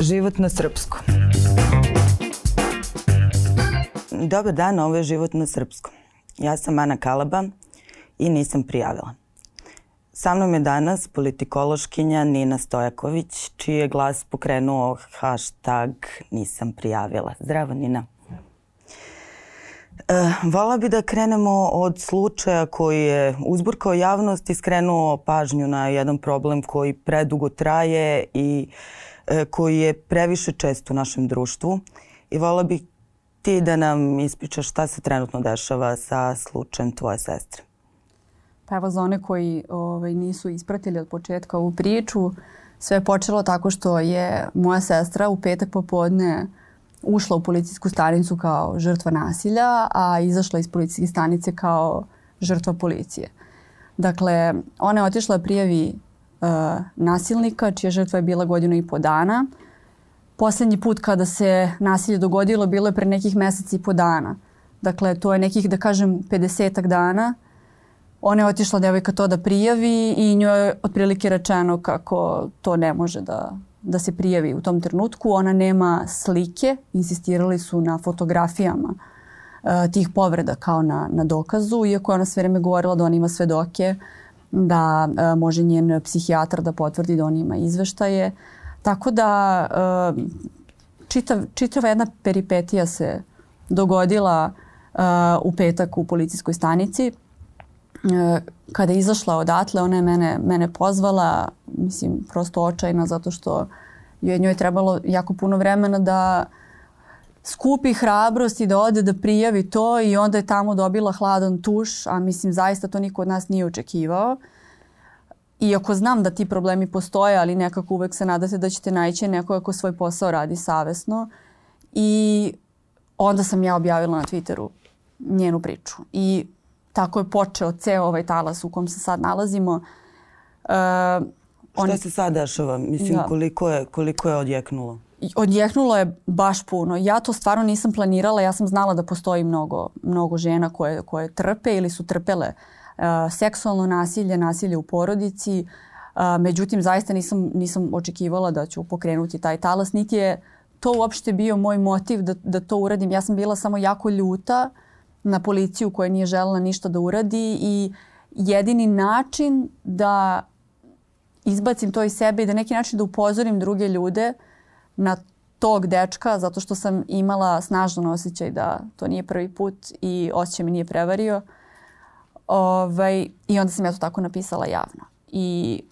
Život na srpskom. Dobar dan, ovo je Život na srpskom. Ja sam Ana Kalaba i nisam prijavila. Sa mnom je danas politikološkinja Nina Stojaković, čiji je glas pokrenuo hashtag nisam prijavila. Zdravo Nina. E, vola bi da krenemo od slučaja koji je uzburkao javnost i skrenuo pažnju na jedan problem koji predugo traje i e, koji je previše čest u našem društvu. I vola bih ti da nam ispričaš šta se trenutno dešava sa slučajem tvoje sestre. Pa evo za one koji ovaj, nisu ispratili od početka ovu priču, sve je počelo tako što je moja sestra u petak popodne ušla u policijsku stanicu kao žrtva nasilja, a izašla iz policijske stanice kao žrtva policije. Dakle, ona je otišla da prijavi nasilnika, čija žrtva je bila godinu i po dana. Poslednji put kada se nasilje dogodilo bilo je pre nekih meseci i po dana. Dakle, to je nekih, da kažem, 50 dana. Ona je otišla devojka to da prijavi i njoj je otprilike rečeno kako to ne može da, da se prijavi u tom trenutku. Ona nema slike, insistirali su na fotografijama uh, tih povreda kao na, na dokazu, iako je ona sve vreme govorila da ona ima svedoke, da uh, može njen psihijatar da potvrdi da on ima izveštaje. Tako da uh, čitav, čitava jedna peripetija se dogodila uh, u petak u policijskoj stanici E, kada je izašla odatle, ona je mene, mene pozvala, mislim, prosto očajna, zato što je njoj trebalo jako puno vremena da skupi hrabrost i da ode da prijavi to i onda je tamo dobila hladan tuš, a mislim zaista to niko od nas nije očekivao. Iako znam da ti problemi postoje, ali nekako uvek se nadate da ćete naći neko ko svoj posao radi savesno. I onda sam ja objavila na Twitteru njenu priču. I tako je počeo ceo ovaj talas u kom se sad nalazimo. Uh, on... Šta se sad dešava? Mislim, da. koliko, je, koliko je odjeknulo? Odjeknulo je baš puno. Ja to stvarno nisam planirala. Ja sam znala da postoji mnogo, mnogo žena koje, koje trpe ili su trpele uh, seksualno nasilje, nasilje u porodici. Uh, međutim, zaista nisam, nisam očekivala da ću pokrenuti taj talas. Niti je to uopšte bio moj motiv da, da to uradim. Ja sam bila samo jako ljuta uh, na policiju koja nije želela ništa da uradi i jedini način da izbacim to iz sebe i da neki način da upozorim druge ljude na tog dečka zato što sam imala snažan osjećaj da to nije prvi put i osjećaj mi nije prevario. Ovaj, I onda sam ja to tako napisala javno. I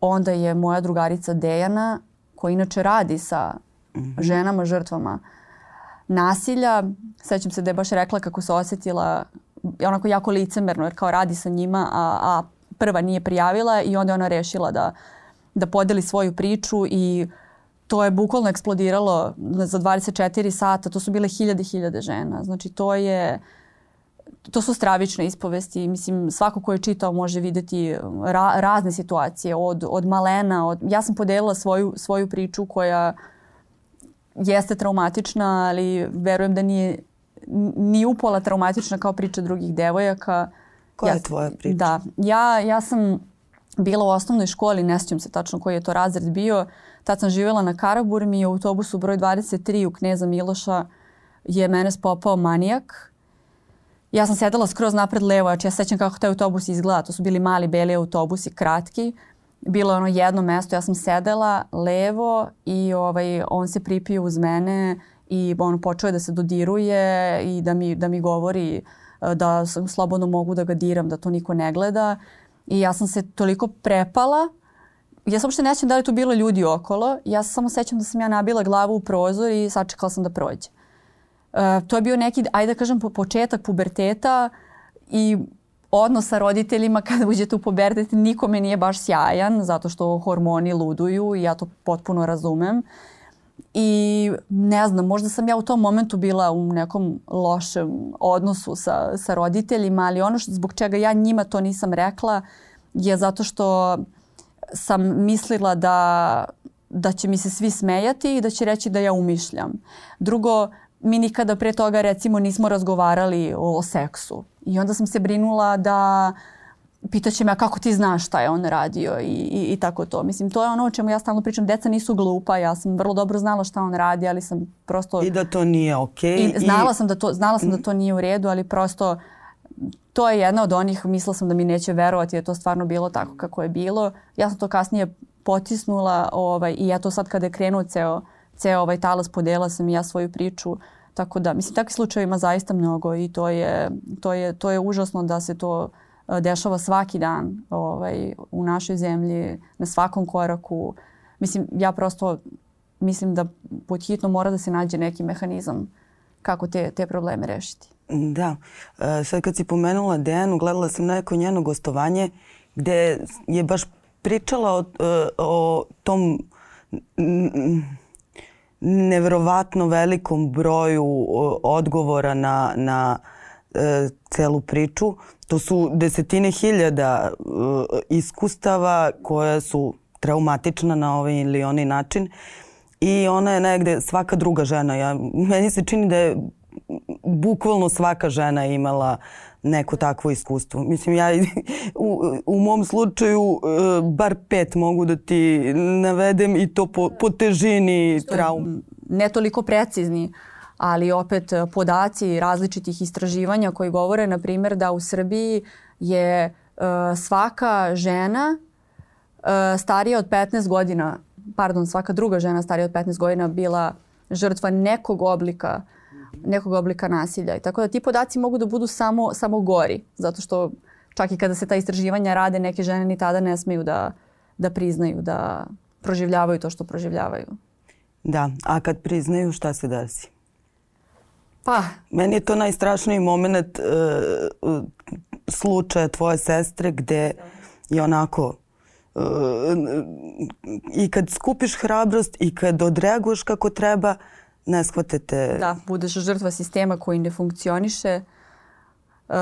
onda je moja drugarica Dejana, koja inače radi sa mhm. ženama, žrtvama nasilja, sećam se da je baš rekla kako se osetila onako jako licemerno jer kao radi sa njima, a, a prva nije prijavila i onda je ona rešila da, da podeli svoju priču i to je bukvalno eksplodiralo za 24 sata. To su bile hiljade, hiljade žena. Znači to je to su stravične ispovesti. Mislim, svako ko je čitao može videti ra, razne situacije od, od malena. Od, ja sam podelila svoju, svoju priču koja jeste traumatična, ali verujem da nije ni upola traumatična kao priča drugih devojaka. Koja ja, je tvoja priča? Da. Ja, ja sam bila u osnovnoj školi, ne sjećam se tačno koji je to razred bio. Tad sam živjela na Karaburmi i u autobusu broj 23 u Kneza Miloša je mene spopao manijak. Ja sam sedela skroz napred levo, znači ja sećam kako taj autobus izgleda. To su bili mali beli autobusi, kratki bilo je ono jedno mesto, ja sam sedela levo i ovaj, on se pripio uz mene i on počeo je da se dodiruje i da mi, da mi govori e, da slobodno mogu da ga diram, da to niko ne gleda. I ja sam se toliko prepala ja se uopšte nećem da li tu bilo ljudi okolo. Ja se samo sećam da sam ja nabila glavu u prozor i sačekala sam da prođe. Uh, to je bio neki, ajde da kažem, početak puberteta i odnos sa roditeljima kada uđete u pubertet nikome nije baš sjajan zato što hormoni luduju i ja to potpuno razumem. I ne znam, možda sam ja u tom momentu bila u nekom lošem odnosu sa, sa roditeljima, ali ono što, zbog čega ja njima to nisam rekla je zato što sam mislila da, da će mi se svi smejati i da će reći da ja umišljam. Drugo, mi nikada pre toga recimo nismo razgovarali o, o seksu. I onda sam se brinula da pitaće me a kako ti znaš šta je on radio i, i, i tako to. Mislim, to je ono o čemu ja stalno pričam. Deca nisu glupa, ja sam vrlo dobro znala šta on radi, ali sam prosto... I da to nije okej. Okay. I znala i... sam, da to, znala sam da to nije u redu, ali prosto to je jedna od onih, mislila sam da mi neće verovati je to stvarno bilo tako kako je bilo. Ja sam to kasnije potisnula ovaj, i ja to sad kada je krenuo ceo, ceo ovaj talas podela sam i ja svoju priču. Tako da, mislim, takvih slučajeva ima zaista mnogo i to je, to je, to je užasno da se to E, dešava svaki dan ovaj, u našoj zemlji, na svakom koraku. Mislim, ja prosto mislim da pod hitno mora da se nađe neki mehanizam kako te, te probleme rešiti. Da. E, sad kad si pomenula Dejanu, gledala sam neko njeno gostovanje gde je baš pričala o, e, o tom neverovatno velikom broju odgovora na, na e, celu priču. To su desetine hiljada iskustava koja su traumatična na ovaj ili onaj način i ona je negde svaka druga žena. Ja, meni se čini da je bukvalno svaka žena imala neko takvo iskustvo. Mislim, ja u, u mom slučaju uh, bar pet mogu da ti navedem i to po, po težini trauma. Ne toliko precizni. Uh, ali opet e, podaci različitih istraživanja koji govore, na primjer, da u Srbiji je uh, svaka žena uh, starija od 15 godina, pardon, svaka druga žena starija od 15 godina bila žrtva nekog oblika nekog oblika nasilja. I tako da ti podaci mogu da budu samo, samo gori, zato što čak i kada se ta istraživanja rade, neke žene ni tada ne smeju da, da priznaju, da proživljavaju to što proživljavaju. Da, a kad priznaju šta se desi? Pa. Meni je to najstrašniji moment uh, slučaja tvoje sestre gde je onako uh, i kad skupiš hrabrost i kad odreaguješ kako treba, ne shvatete... Da, budeš žrtva sistema koji ne funkcioniše, uh,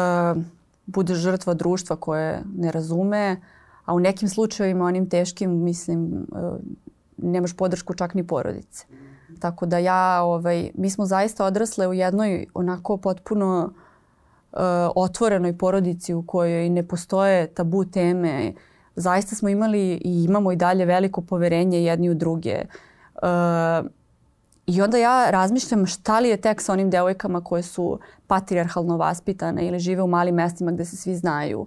budeš žrtva društva koje ne razume, a u nekim slučajevima, onim teškim, mislim, uh, nemaš podršku čak ni porodice. Tako da ja, ovaj, mi smo zaista odrasle u jednoj onako potpuno uh, otvorenoj porodici u kojoj ne postoje tabu teme. Zaista smo imali i imamo i dalje veliko poverenje jedni u druge. Uh, I onda ja razmišljam šta li je tek sa onim devojkama koje su patrijarhalno vaspitane ili žive u malim mestima gde se svi znaju,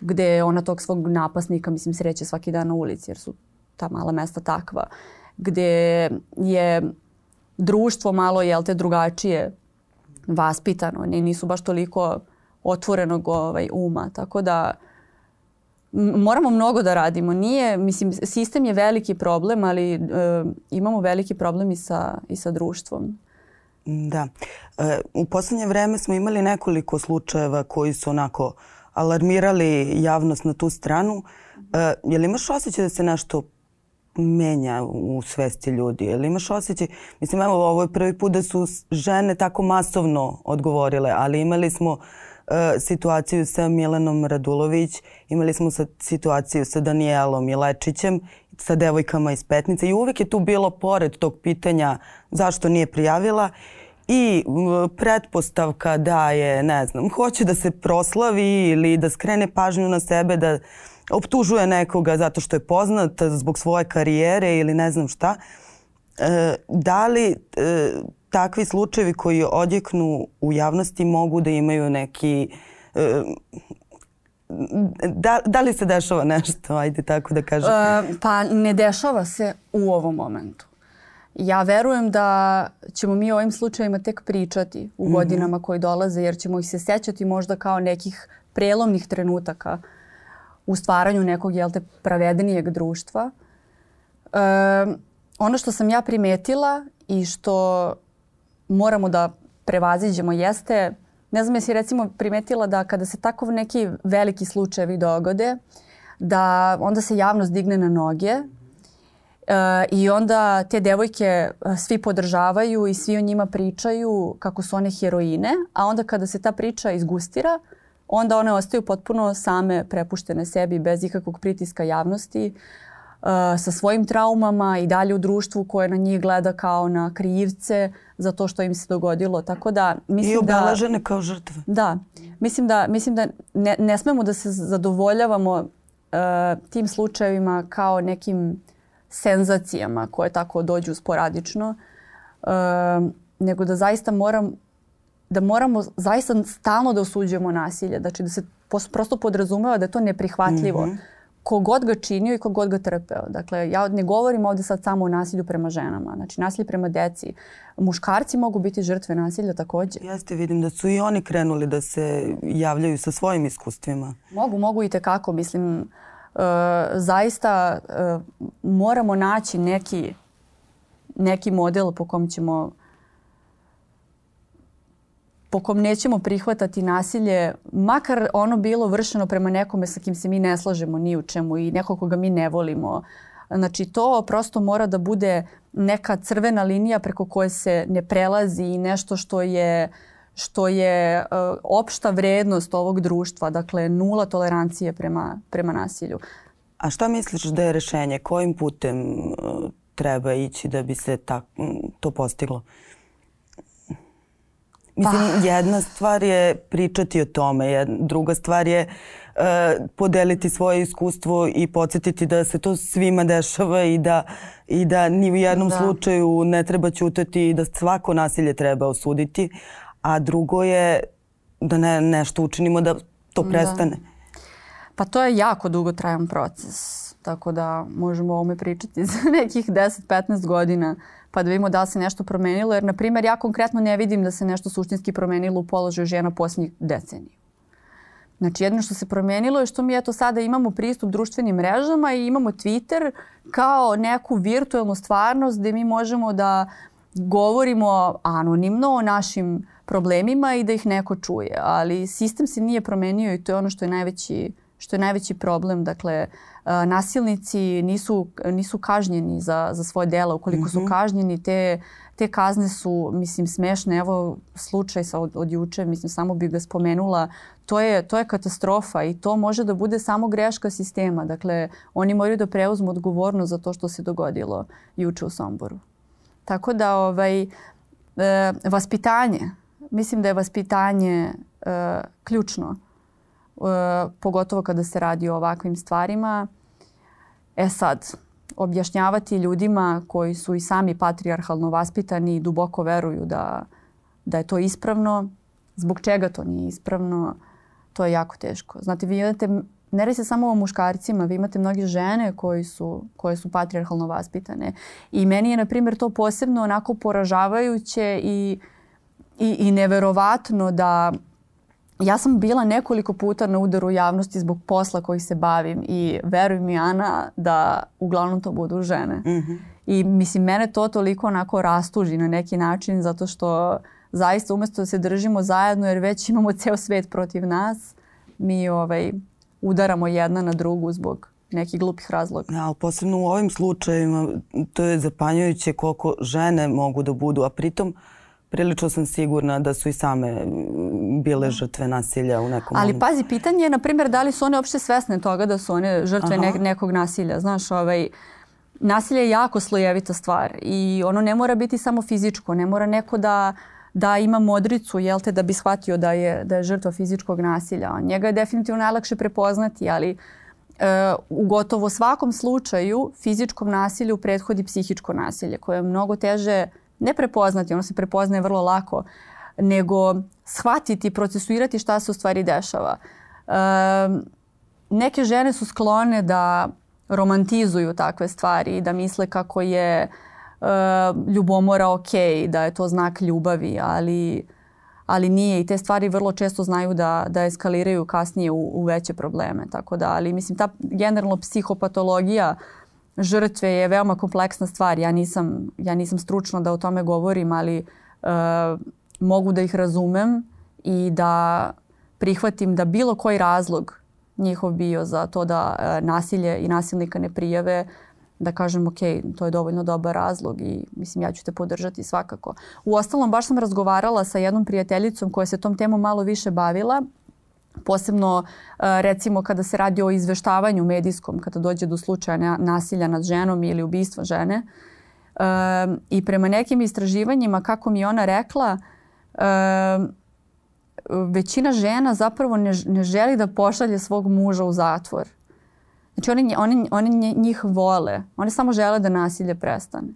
gde ona tog svog napasnika, mislim, sreće svaki dan na ulici jer su ta mala mesta takva, gde je društvo malo, jel te, drugačije vaspitano. Nisu baš toliko otvorenog ovaj, uma. Tako da moramo mnogo da radimo. Nije, mislim, sistem je veliki problem, ali e, imamo veliki problem i sa, i sa društvom. Da. E, u poslednje vreme smo imali nekoliko slučajeva koji su onako alarmirali javnost na tu stranu. E, je li imaš osjećaj da se nešto menja u svesti ljudi? Ili imaš osjećaj, mislim evo ovo je prvi put da su žene tako masovno odgovorile, ali imali smo uh, situaciju sa Milenom Radulović, imali smo sa situaciju sa Danielom Milečićem, sa devojkama iz Petnice i uvek je tu bilo pored tog pitanja zašto nije prijavila i pretpostavka da je, ne znam, hoće da se proslavi ili da skrene pažnju na sebe, da optužuje nekoga zato što je poznat zbog svoje karijere ili ne znam šta. E, da li e, takvi slučajevi koji odjeknu u javnosti mogu da imaju neki e, da, da li se dešava nešto, ajde tako da kažem? E, pa ne dešava se u ovom momentu. Ja verujem da ćemo mi o ovim slučajima tek pričati u mhm. godinama mm -hmm. koji dolaze, jer ćemo ih se sećati možda kao nekih prelomnih trenutaka u stvaranju nekog, jel te, pravednijeg društva. E, ono što sam ja primetila i što moramo da prevaziđemo jeste, ne znam jesi recimo primetila da kada se tako neki veliki slučajevi dogode, da onda se javnost digne na noge e, i onda te devojke e, svi podržavaju i svi o njima pričaju kako su one heroine, a onda kada se ta priča izgustira, onda one ostaju potpuno same prepuštene sebi bez ikakvog pritiska javnosti. Sa svojim traumama i dalje u društvu koje na njih gleda kao na krivce za to što im se dogodilo. Tako da mislim I obelažene da, kao žrtve. Da. Mislim da, mislim da ne, ne smemo da se zadovoljavamo uh, tim slučajevima kao nekim senzacijama koje tako dođu sporadično, uh, nego da zaista moram da moramo zaista stalno da osuđujemo nasilje. Znači da se prosto podrazumeva da je to neprihvatljivo. Mm -hmm kogod ga činio i kogod ga trpeo. Dakle, ja ne govorim ovde sad samo o nasilju prema ženama. Znači, nasilje prema deci. Muškarci mogu biti žrtve nasilja takođe. Jeste, vidim da su i oni krenuli da se javljaju sa svojim iskustvima. Mogu, mogu i tekako. Mislim, uh, zaista uh, moramo naći neki, neki model po kom ćemo po kom nećemo prihvatati nasilje, makar ono bilo vršeno prema nekome sa kim se mi ne slažemo ni u čemu i nekog koga mi ne volimo. Znači to prosto mora da bude neka crvena linija preko koje se ne prelazi i nešto što je što je uh, opšta vrednost ovog društva, dakle nula tolerancije prema, prema nasilju. A šta misliš da je rešenje? Kojim putem uh, treba ići da bi se ta, to postiglo? Mislim, pa. jedna stvar je pričati o tome, jedna, druga stvar je uh, podeliti svoje iskustvo i podsjetiti da se to svima dešava i da, i da ni u jednom da. slučaju ne treba ćutati i da svako nasilje treba osuditi. A drugo je da ne, nešto učinimo da to da. prestane. Da. Pa to je jako dugotrajan proces. Tako da možemo o ovome pričati za nekih 10-15 godina pa da vidimo da li se nešto promenilo. Jer, na primjer, ja konkretno ne vidim da se nešto suštinski promenilo u položaju žena posljednjih decenija. Znači, jedno što se promenilo je što mi eto sada imamo pristup društvenim mrežama i imamo Twitter kao neku virtualnu stvarnost gde mi možemo da govorimo anonimno o našim problemima i da ih neko čuje. Ali sistem se nije promenio i to je ono što je najveći, što je najveći problem. Dakle, uh, nasilnici nisu, nisu kažnjeni za, za svoje dela. Ukoliko mm -hmm. su mhm. kažnjeni, te, te kazne su, mislim, smešne. Evo slučaj sa od, od juče, mislim, samo bih ga spomenula. To je, to je katastrofa i to može da bude samo greška sistema. Dakle, oni moraju da preuzmu odgovornost za to što se dogodilo juče u Somboru. Tako da, ovaj, e, vaspitanje, mislim da je vaspitanje e, ključno E, pogotovo kada se radi o ovakvim stvarima. E sad, objašnjavati ljudima koji su i sami patrijarhalno vaspitani i duboko veruju da, da je to ispravno, zbog čega to nije ispravno, to je jako teško. Znate, vi imate, ne radi se samo o muškarcima, vi imate mnoge žene koji su, koje su patrijarhalno vaspitane. I meni je, na primjer, to posebno onako poražavajuće i, i, i neverovatno da ja sam bila nekoliko puta na udaru javnosti zbog posla koji se bavim i veruj mi Ana da uglavnom to budu žene. Mm -hmm. I mislim mene to toliko onako rastuži na neki način zato što zaista umesto da se držimo zajedno jer već imamo ceo svet protiv nas, mi ovaj, udaramo jedna na drugu zbog nekih glupih razloga. Ja, ali posebno u ovim slučajevima to je zapanjujuće koliko žene mogu da budu, a pritom uh, prilično sam sigurna da su i same bile žrtve nasilja u nekom Ali momentu. pazi, pitanje je, na primjer, da li su one uopšte svesne toga da su one žrtve ne, nekog nasilja. Znaš, ovaj, nasilje je jako slojevita stvar i ono ne mora biti samo fizičko, ne mora neko da da ima modricu, jel te, da bi shvatio da je, da je žrtva fizičkog nasilja. Njega je definitivno najlakše prepoznati, ali e, u gotovo svakom slučaju fizičkom nasilju prethodi psihičko nasilje koje je mnogo teže ne prepoznati, ono se prepoznaje vrlo lako, nego shvatiti, procesuirati šta se u stvari dešava. E, neke žene su sklone da romantizuju takve stvari i da misle kako je e, ljubomora ok, da je to znak ljubavi, ali, ali nije i te stvari vrlo često znaju da, da eskaliraju kasnije u, u veće probleme. Tako da, ali mislim ta generalno psihopatologija uh, žrtve je veoma kompleksna stvar. Ja nisam, ja nisam stručna da o tome govorim, ali uh, mogu da ih razumem i da prihvatim da bilo koji razlog njihov bio za to da uh, nasilje i nasilnika ne prijave, da kažem ok, to je dovoljno dobar razlog i mislim ja ću te podržati svakako. U ostalom baš sam razgovarala sa jednom prijateljicom koja se tom temom malo više bavila Posebno recimo kada se radi o izveštavanju medijskom, kada dođe do slučaja nasilja nad ženom ili ubistva žene. I prema nekim istraživanjima, kako mi ona rekla, većina žena zapravo ne, ne želi da pošalje svog muža u zatvor. Znači oni, oni, oni njih vole. Oni samo žele da nasilje prestane.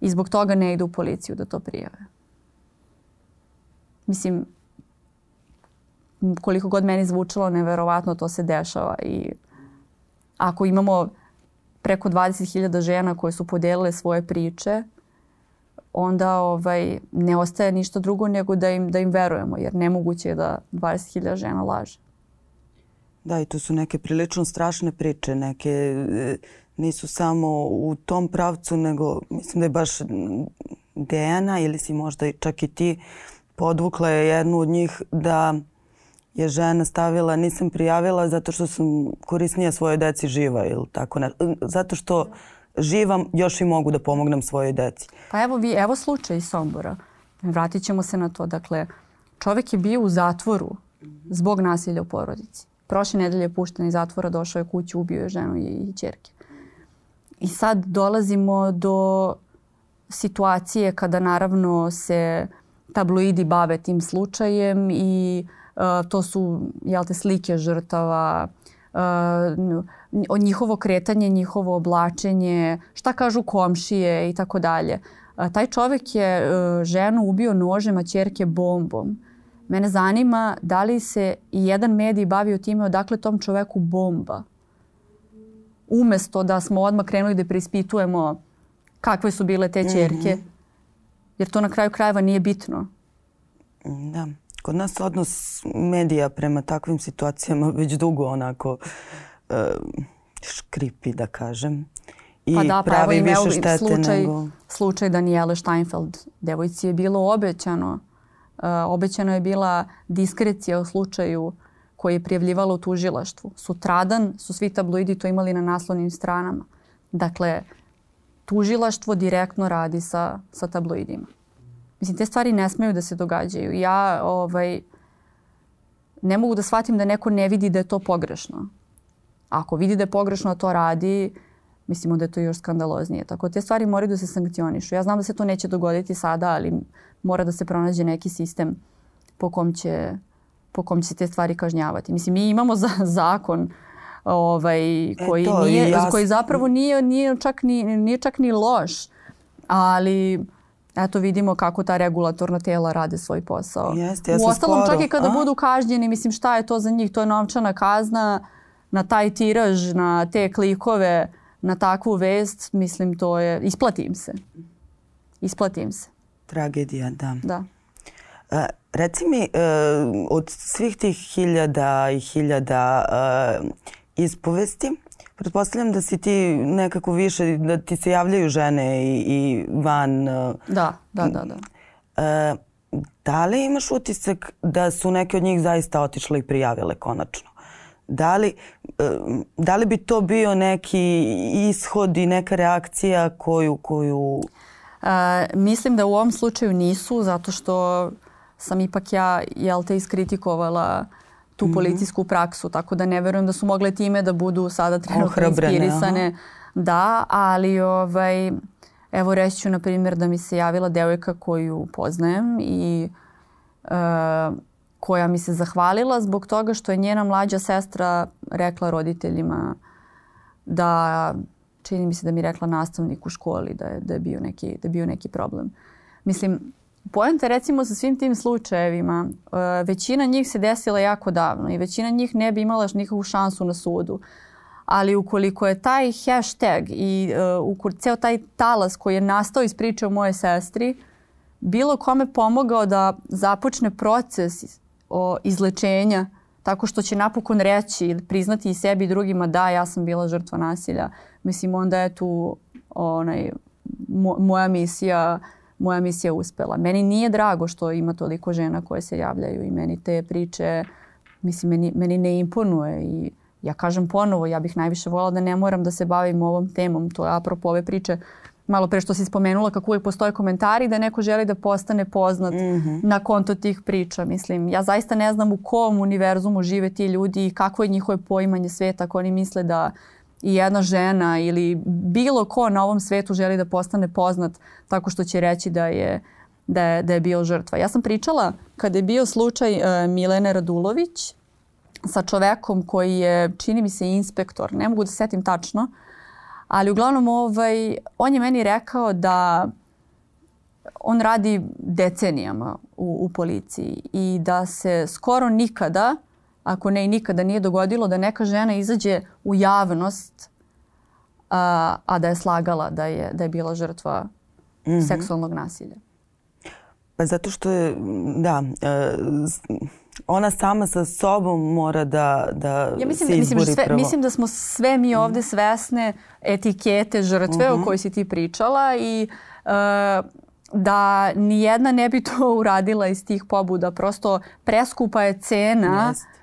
I zbog toga ne idu u policiju da to prijave. Mislim, koliko god meni zvučalo, neverovatno to se dešava. I ako imamo preko 20.000 žena koje su podelile svoje priče, onda ovaj, ne ostaje ništa drugo nego da im, da im verujemo, jer nemoguće je da 20.000 žena laže. Da, i to su neke prilično strašne priče, neke e, nisu samo u tom pravcu, nego mislim da je baš Dejana ili si možda čak i ti podvukla je jednu od njih da je žena stavila nisam prijavila zato što sam korisnija svojoj deci živa ili tako ne. Zato što živam još i mogu da pomognem svojoj deci. Pa evo, vi, evo slučaj iz Sombora. Vratit ćemo se na to. Dakle, čovek je bio u zatvoru zbog nasilja u porodici. Prošle nedelje je pušten iz zatvora, došao je kuću, ubio je ženu i, i čerke. I sad dolazimo do situacije kada naravno se tabloidi bave tim slučajem i uh, to su jel te, slike žrtava, uh, njihovo kretanje, njihovo oblačenje, šta kažu komšije i tako dalje. Uh, taj čovek je uh, ženu ubio nožem, a čerke bombom. Mene zanima da li se i jedan medij bavio time odakle tom čoveku bomba. Umesto da smo odmah krenuli da preispitujemo kakve su bile te čerke. Mm -hmm. Jer to na kraju krajeva nije bitno. Da. Kod nas odnos medija prema takvim situacijama već dugo onako uh, škripi, da kažem. I pa da, pravi pa više štete slučaj, nego... Slučaj Daniele Steinfeld, devojci je bilo obećano. Uh, obećano je bila diskrecija u slučaju koji je prijavljivalo u tužilaštvu. Sutradan su svi tabloidi to imali na naslovnim stranama. Dakle, tužilaštvo direktno radi sa, sa tabloidima. Mislim, te stvari ne smeju da se događaju. Ja ovaj, ne mogu da shvatim da neko ne vidi da je to pogrešno. Ako vidi da je pogrešno, a to radi, mislimo da je to još skandaloznije. Tako te stvari moraju da se sankcionišu. Ja znam da se to neće dogoditi sada, ali mora da se pronađe neki sistem po kom će, po kom će se te stvari kažnjavati. Mislim, mi imamo za, zakon ovaj, koji, e to, nije, ja... koji zapravo nije, nije, čak ni, nije čak ni loš, ali eto vidimo kako ta regulatorna tela rade svoj posao. Jeste, ja U ostalom skoro, čak i kada a? budu kažnjeni, mislim šta je to za njih, to je novčana kazna na taj tiraž, na te klikove, na takvu vest, mislim to je, isplatim se. Isplatim se. Tragedija, da. Da. Uh, reci mi, uh, od svih tih hiljada i hiljada uh, ispovesti, Pretpostavljam da si ti nekako više, da ti se javljaju žene i, i van... Uh, da, da, da. da. Uh, da li imaš utisak da su neke od njih zaista otišle i prijavile konačno? Da li, uh, da li bi to bio neki ishod i neka reakcija koju... koju... A, mislim da u ovom slučaju nisu, zato što sam ipak ja, jel te, iskritikovala uh, tu mm -hmm. policijsku praksu, tako da ne verujem da su mogle time da budu sada trenutno inspirisane. Aha. Da, ali ovaj, evo reći ću na primjer da mi se javila devojka koju poznajem i uh, koja mi se zahvalila zbog toga što je njena mlađa sestra rekla roditeljima da čini mi se da mi rekla nastavnik u školi da je, da je, bio, neki, da je bio neki problem. Mislim, Poenta recimo sa svim tim slučajevima, uh, većina njih se desila jako davno i većina njih ne bi imala nikakvu šansu na sudu. Ali ukoliko je taj hashtag i uh, ceo taj talas koji je nastao iz priče o moje sestri, bilo kome pomogao da započne proces o izlečenja tako što će napokon reći ili priznati i sebi i drugima da ja sam bila žrtva nasilja. Mislim onda je tu onaj, mo, moja misija uh, moja misija uspela. Meni nije drago što ima toliko žena koje se javljaju i meni te priče, mislim, meni, meni ne imponuje i ja kažem ponovo, ja bih najviše volila da ne moram da se bavim ovom temom, to je apropo ove priče malo pre što si spomenula kako uvijek postoje komentari da neko želi da postane poznat mm -hmm. na konto tih priča. Mislim, ja zaista ne znam u kom univerzumu žive ti ljudi i kako je njihove poimanje sveta ako oni misle da i jedna žena ili bilo ko na ovom svetu želi da postane poznat tako što će reći da je, da je, da je bio žrtva. Ja sam pričala kada je bio slučaj uh, Milene Radulović sa čovekom koji je, čini mi se, inspektor, ne mogu da setim tačno, ali uglavnom ovaj, on je meni rekao da on radi decenijama u, u policiji i da se skoro nikada ako ne i nikada nije dogodilo da neka žena izađe u javnost a, a da je slagala da je, da je bila žrtva mm -hmm. seksualnog nasilja. Pa zato što je, da, e, ona sama sa sobom mora da, da ja mislim, se izbori mislim, sve, prvo. Mislim da smo sve mi mhm. ovde svesne etikete žrtve mm -hmm. o kojoj si ti pričala i uh, da nijedna ne bi to uradila iz tih pobuda. Prosto preskupa je cena Jest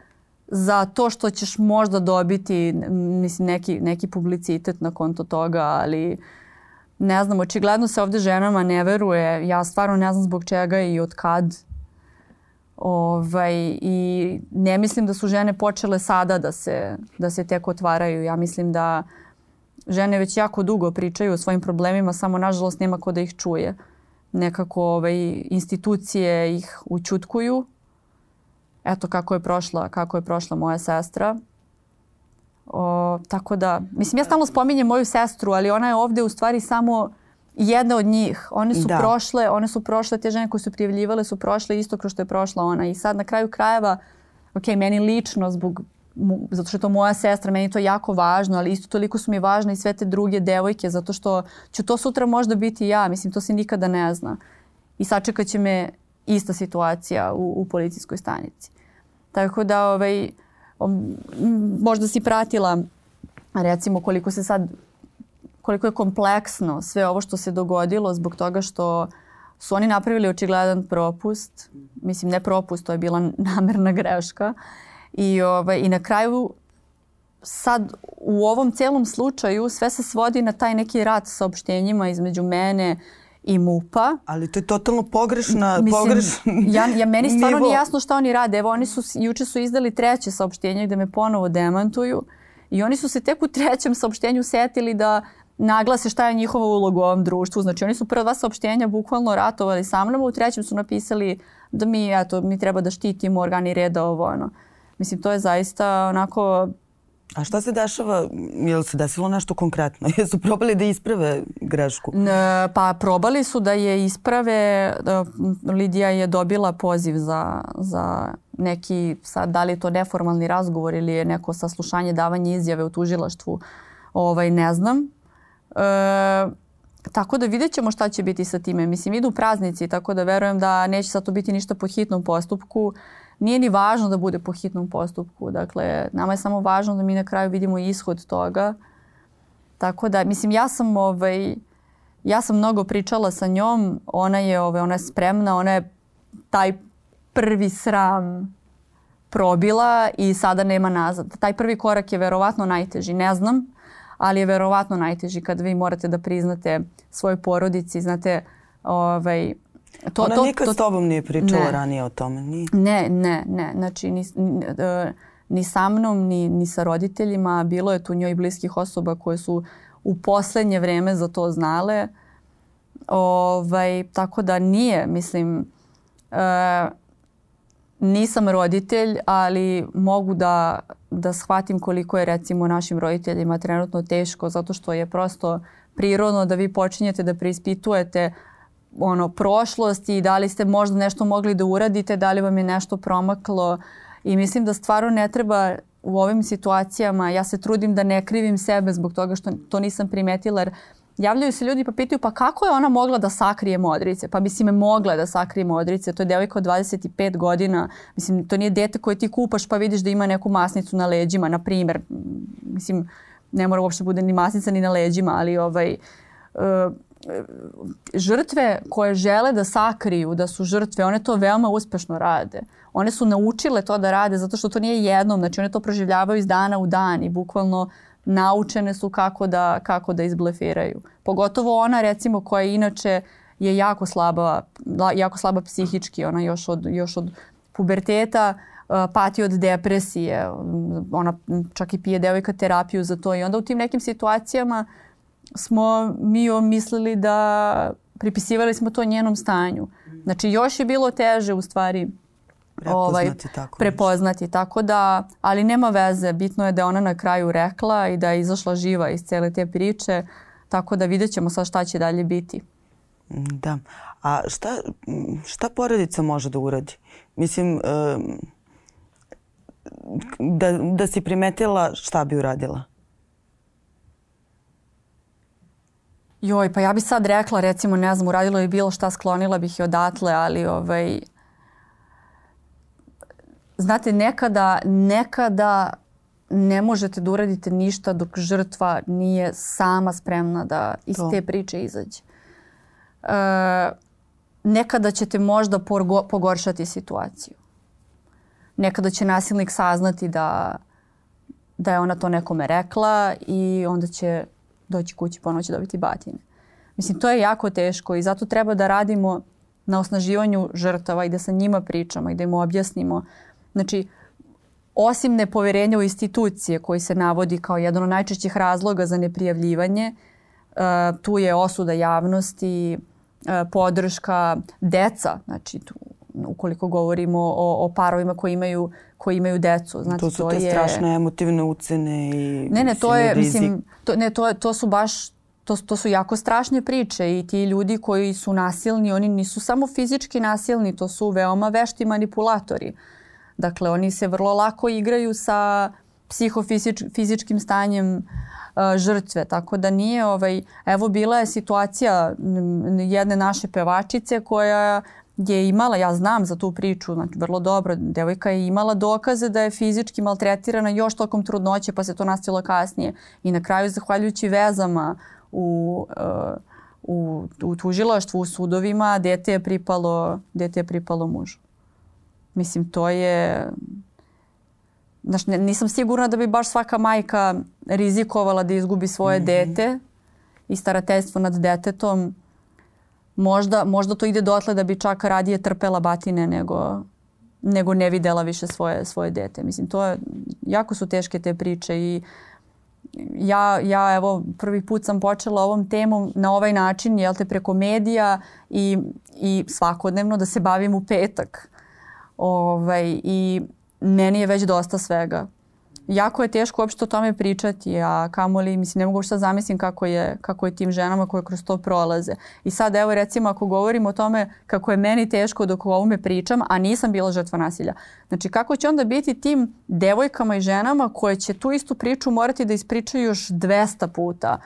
za to što ćeš možda dobiti mislim, neki, neki publicitet na konto toga, ali ne znam, očigledno se ovde ženama ne veruje. Ja stvarno ne znam zbog čega i od kad. Ovaj, I ne mislim da su žene počele sada da se, da se tek otvaraju. Ja mislim da žene već jako dugo pričaju o svojim problemima, samo nažalost nema ko da ih čuje. Nekako ovaj, institucije ih učutkuju eto kako je prošla, kako je prošla moja sestra. O, tako da, mislim ja stalno spominjem moju sestru, ali ona je ovde u stvari samo jedna od njih. One su da. prošle, one su prošle, te žene koje su prijavljivale su prošle isto kroz što je prošla ona. I sad na kraju krajeva, ok, meni lično zbog zato što je to moja sestra, meni je to jako važno, ali isto toliko su mi važne i sve te druge devojke, zato što će to sutra možda biti ja, mislim, to se nikada ne zna. I sačekat će me ista situacija u, u policijskoj stanici. Tako da ovaj, možda si pratila recimo koliko se sad koliko je kompleksno sve ovo što se dogodilo zbog toga što su oni napravili očigledan propust. Mislim, ne propust, to je bila namerna greška. I, ovaj, I na kraju sad u ovom celom slučaju sve se svodi na taj neki rat sa opštenjima između mene i MUPA. Ali to je totalno pogrešna, Mislim, pogrešna ja, ja, meni stvarno nije jasno šta oni rade. Evo, oni su, juče su izdali treće saopštenje gde me ponovo demantuju i oni su se tek u trećem saopštenju setili da naglase šta je njihova uloga u ovom društvu. Znači oni su prva dva saopštenja bukvalno ratovali sa mnom, u trećem su napisali da mi, eto, mi treba da štitimo organi reda ovo ono. Mislim, to je zaista onako A šta se dešava? Je li se desilo nešto konkretno? Jesu probali da isprave grešku? Pa probali su da je isprave. Da, Lidija je dobila poziv za, za neki, sad, da li je to neformalni razgovor ili je neko saslušanje, davanje izjave u tužilaštvu, ovaj, ne znam. E, tako da vidjet ćemo šta će biti sa time. Mislim, idu praznici, tako da verujem da neće sad to biti ništa po hitnom postupku nije ni važno da bude po hitnom postupku. Dakle, nama je samo važno da mi na kraju vidimo ishod toga. Tako da, mislim, ja sam, ovaj, ja sam mnogo pričala sa njom. Ona je, ovaj, ona je spremna, ona je taj prvi sram probila i sada nema nazad. Taj prvi korak je verovatno najteži. Ne znam, ali je verovatno najteži kad vi morate da priznate svojoj porodici, znate, ovaj, To, Ona to, nikad to, s tobom nije pričala ne. ranije o tome? Nije? Ne, ne, ne. Znači, ni, ni, e, ni sa mnom, ni, ni sa roditeljima. Bilo je tu njoj bliskih osoba koje su u poslednje vreme za to znale. Ovaj, tako da nije, mislim, e, nisam roditelj, ali mogu da, da shvatim koliko je recimo našim roditeljima trenutno teško zato što je prosto prirodno da vi počinjete da preispitujete ono, prošlost i da li ste možda nešto mogli da uradite, da li vam je nešto promaklo. I mislim da stvarno ne treba u ovim situacijama, ja se trudim da ne krivim sebe zbog toga što to nisam primetila jer javljaju se ljudi pa pitaju pa kako je ona mogla da sakrije modrice? Pa mislim je mogla da sakrije modrice, to je devojka od 25 godina, mislim to nije dete koje ti kupaš pa vidiš da ima neku masnicu na leđima, na primer, mislim ne mora uopšte bude ni masnica ni na leđima, ali ovaj, uh, žrtve koje žele da sakriju da su žrtve, one to veoma uspešno rade. One su naučile to da rade zato što to nije jednom, znači one to proživljavaju iz dana u dan i bukvalno naučene su kako da, kako da izblefiraju. Pogotovo ona recimo koja inače je jako slaba, jako slaba psihički, ona još od, još od puberteta uh, pati od depresije, ona čak i pije devojka terapiju za to i onda u tim nekim situacijama smo mi mislili da pripisivali smo to njenom stanju. Znači još je bilo teže u stvari ovaj, tako prepoznati. Nešto. Tako da, ali nema veze. Bitno je da ona na kraju rekla i da je izašla živa iz cele te priče. Tako da vidjet ćemo sad šta će dalje biti. Da. A šta, šta porodica može da uradi? Mislim, da, da si primetila šta bi uradila? Joj, pa ja bi sad rekla, recimo, ne znam, uradila bi bilo šta, sklonila bih je odatle, ali ovaj, znate, nekada, nekada ne možete da uradite ništa dok žrtva nije sama spremna da iz to. te priče izađe. E, nekada ćete možda porgo, pogoršati situaciju. Nekada će nasilnik saznati da, da je ona to nekome rekla i onda će doći kući ponovo će dobiti batine. Mislim, to je jako teško i zato treba da radimo na osnaživanju žrtava i da sa njima pričamo i da im objasnimo. Znači, osim nepoverenja u institucije koji se navodi kao jedan od najčešćih razloga za neprijavljivanje, uh, tu je osuda javnosti, uh, podrška deca, znači tu ukoliko govorimo o, o parovima koji imaju koji imaju decu. Znači, to su to te je... strašne emotivne ucene i Ne, ne, to je, rizik. mislim, to, ne, to, to su baš to, to su jako strašne priče i ti ljudi koji su nasilni, oni nisu samo fizički nasilni, to su veoma vešti manipulatori. Dakle, oni se vrlo lako igraju sa psihofizičkim stanjem uh, žrtve, tako da nije ovaj, evo bila je situacija jedne naše pevačice koja je imala, ja znam za tu priču, znači vrlo dobro, devojka je imala dokaze da je fizički maltretirana još tokom trudnoće pa se to nastilo kasnije i na kraju zahvaljujući vezama u, uh, u, u tužilaštvu, u sudovima, dete je pripalo, dete je pripalo mužu. Mislim, to je... Znaš, nisam sigurna da bi baš svaka majka rizikovala da izgubi svoje mm -hmm. dete i starateljstvo nad detetom možda, možda to ide dotle da bi čak radije trpela batine nego, nego ne videla više svoje, svoje dete. Mislim, to je, jako su teške te priče i ja, ja evo prvi put sam počela ovom temom na ovaj način, jel te, preko medija i, i svakodnevno da se bavim u petak. Ovaj, I meni je već dosta svega jako je teško uopšte o tome pričati, a kamoli, mislim, ne mogu šta zamislim kako je, kako je tim ženama koje kroz to prolaze. I sad, evo, recimo, ako govorimo o tome kako je meni teško dok o ovome pričam, a nisam bila žrtva nasilja. Znači, kako će onda biti tim devojkama i ženama koje će tu istu priču morati da ispričaju još 200 puta?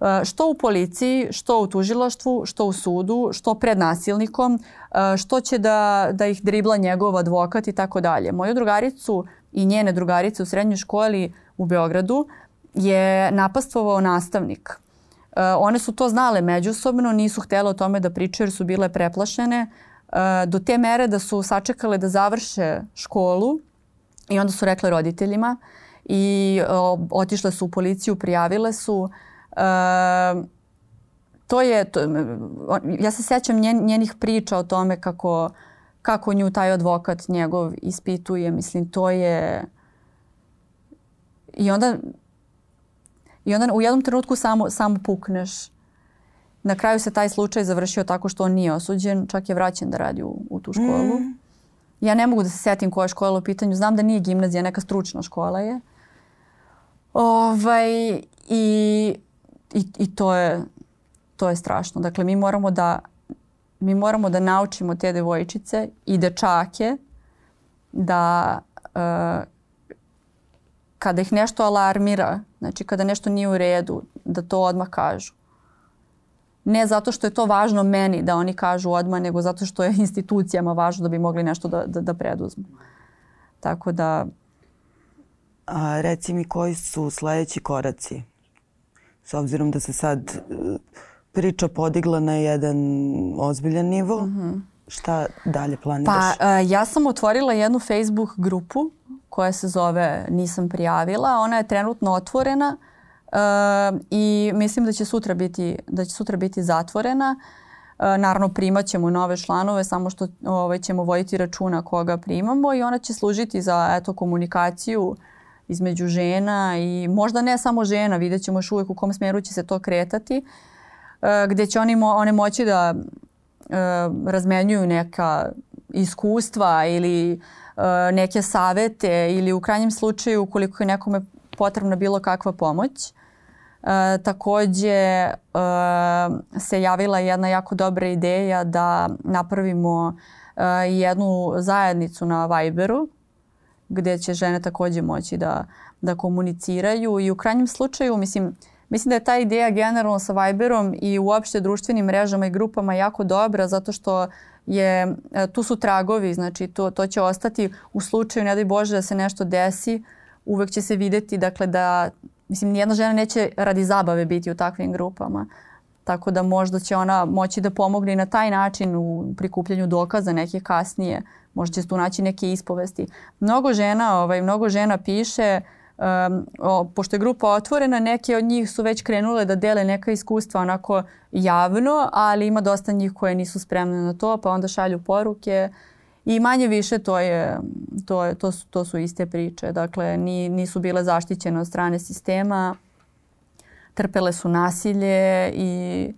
E, što u policiji, što u tužilaštvu, što u sudu, što pred nasilnikom, e, što će da, da ih dribla njegov advokat i tako dalje. Moju drugaricu i njene drugarice u srednjoj školi u Beogradu je napastvovao nastavnik. E, one su to znale međusobno, nisu htjele o tome da pričaju jer su bile preplašene e, do te mere da su sačekale da završe školu i onda su rekle roditeljima i otišle su u policiju, prijavile su. E, to je, to, ja se sećam njen, njenih priča o tome kako kako nju taj advokat njegov ispituje, mislim, to je... I onda, i onda u jednom trenutku samo, samo pukneš. Na kraju se taj slučaj završio tako što on nije osuđen, čak je vraćen da radi u, u tu školu. Mm. Ja ne mogu da se setim koja je škola u pitanju, znam da nije gimnazija, neka stručna škola je. Ovaj, i, i, I to je, to je strašno. Dakle, mi moramo da mi moramo da naučimo te devojčice i dečake da uh, kada ih nešto alarmira, znači kada nešto nije u redu, da to odmah kažu. Ne zato što je to važno meni da oni kažu odmah, nego zato što je institucijama važno da bi mogli nešto da, da, da preduzmu. Tako da... A, reci mi koji su sledeći koraci? S obzirom da se sad priča podigla na jedan ozbiljan nivo. Mm -hmm. Šta dalje planiraš? Pa uh, ja sam otvorila jednu Facebook grupu koja se zove Nisam prijavila. Ona je trenutno otvorena. i mislim da će sutra biti, da će sutra biti zatvorena. E, naravno primat ćemo nove članove, samo što ovaj, ćemo voditi računa koga primamo i ona će služiti za eto, komunikaciju između žena i možda ne samo žena, vidjet ćemo još uvijek u kom smjeru će se to kretati, e, gdje će oni one moći da e, razmenjuju neka iskustva ili e, neke savete ili u krajnjem slučaju ukoliko je nekome potrebna bilo kakva pomoć. E, takođe e, se javila jedna jako dobra ideja da napravimo e, jednu zajednicu na Viberu gde će žene takođe moći da, da komuniciraju i u krajnjem slučaju mislim Mislim da je ta ideja generalno sa Viberom i uopšte društvenim mrežama i grupama jako dobra zato što je, e, tu su tragovi, znači to, to će ostati u slučaju, ne daj Bože da se nešto desi, uvek će se videti dakle da, mislim nijedna žena neće radi zabave biti u takvim grupama. Tako da možda će ona moći da pomogne i na taj način u prikupljanju dokaza neke kasnije. Možda će se tu naći neke ispovesti. Mnogo žena, ovaj, mnogo žena piše uh, um, o, pošto je grupa otvorena, neke od njih su već krenule da dele neka iskustva onako javno, ali ima dosta njih koje nisu spremne na to, pa onda šalju poruke i manje više to, je, to, je, to, su, to su iste priče. Dakle, ni, nisu bile zaštićene od strane sistema, trpele su nasilje i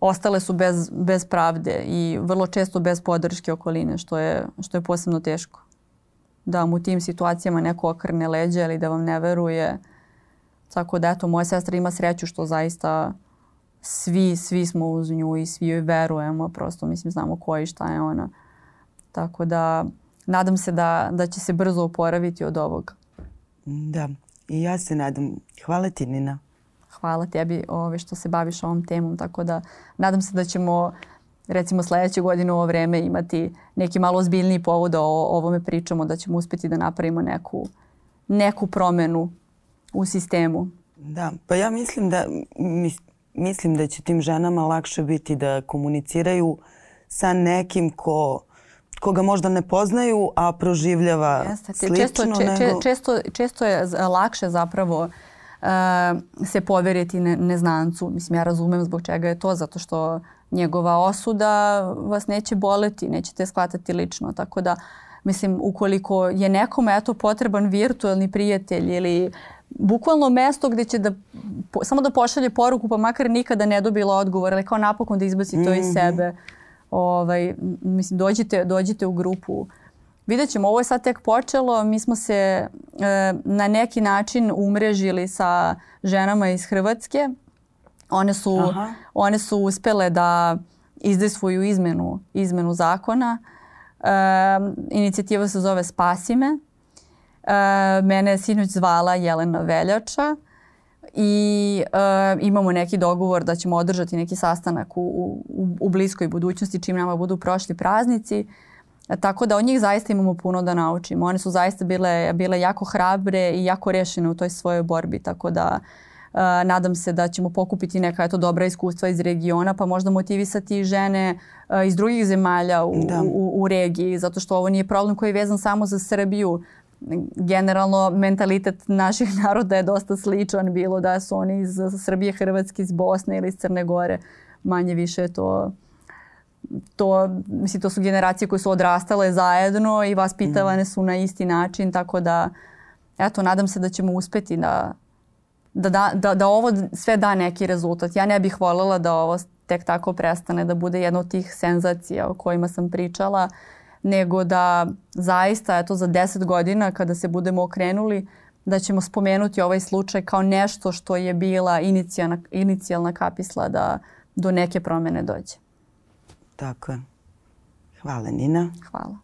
ostale su bez, bez pravde i vrlo često bez podrške okoline, što je, što je posebno teško da vam u tim situacijama neko okrne leđa ili da vam ne veruje. Tako da eto, moja sestra ima sreću što zaista svi, svi smo uz nju i svi joj verujemo. Prosto mislim znamo ko i šta je ona. Tako da nadam se da, da će se brzo oporaviti od ovog. Da, i ja se nadam. Hvala ti Nina. Hvala tebi ove, što se baviš ovom temom, tako da nadam se da ćemo recimo sledeće godine u ovo vreme imati neki malo ozbiljniji povod da o ovome pričamo, da ćemo uspeti da napravimo neku, neku promenu u sistemu. Da, pa ja mislim da, mislim da će tim ženama lakše biti da komuniciraju sa nekim ko koga možda ne poznaju, a proživljava Jeste, slično. Često, če, nego... često, često je lakše zapravo uh, se poveriti ne, neznancu. Mislim, ja razumem zbog čega je to, zato što njegova osuda vas neće boleti, nećete shvatati lično. Tako da, mislim, ukoliko je nekom eto potreban virtualni prijatelj ili bukvalno mesto gde će da po, samo da pošalje poruku pa makar nikada ne dobila odgovor, ali kao napokon da izbaci to iz mhm. sebe. Ovaj, mislim, dođite, dođite u grupu. Vidjet ćemo, ovo je sad tek počelo, mi smo se e, na neki način umrežili sa ženama iz Hrvatske One su, one su uspele da izdaju svoju izmenu, izmenu zakona. E, inicijativa se zove Spasi me. E, mene je sinoć zvala Jelena Veljača i e, imamo neki dogovor da ćemo održati neki sastanak u, u, u bliskoj budućnosti čim nama budu prošli praznici. E, tako da od njih zaista imamo puno da naučimo. One su zaista bile, bile jako hrabre i jako rešene u toj svojoj borbi. Tako da Uh, nadam se da ćemo pokupiti neka eto, dobra iskustva iz regiona pa možda motivisati žene uh, iz drugih zemalja u, da. u, u regiji zato što ovo nije problem koji je vezan samo za Srbiju. Generalno mentalitet naših naroda je dosta sličan bilo da su oni iz Srbije, Hrvatske, iz Bosne ili iz Crne Gore. Manje više to to, mislim, to su generacije koje su odrastale zajedno i vaspitavane su na isti način, tako da eto, nadam se da ćemo uspeti da, da, da, da, da ovo sve da neki rezultat. Ja ne bih voljela da ovo tek tako prestane da bude jedna od tih senzacija o kojima sam pričala, nego da zaista eto, za deset godina kada se budemo okrenuli da ćemo spomenuti ovaj slučaj kao nešto što je bila inicijalna, inicijalna kapisla da do neke promene dođe. Tako je. Hvala Nina. Hvala.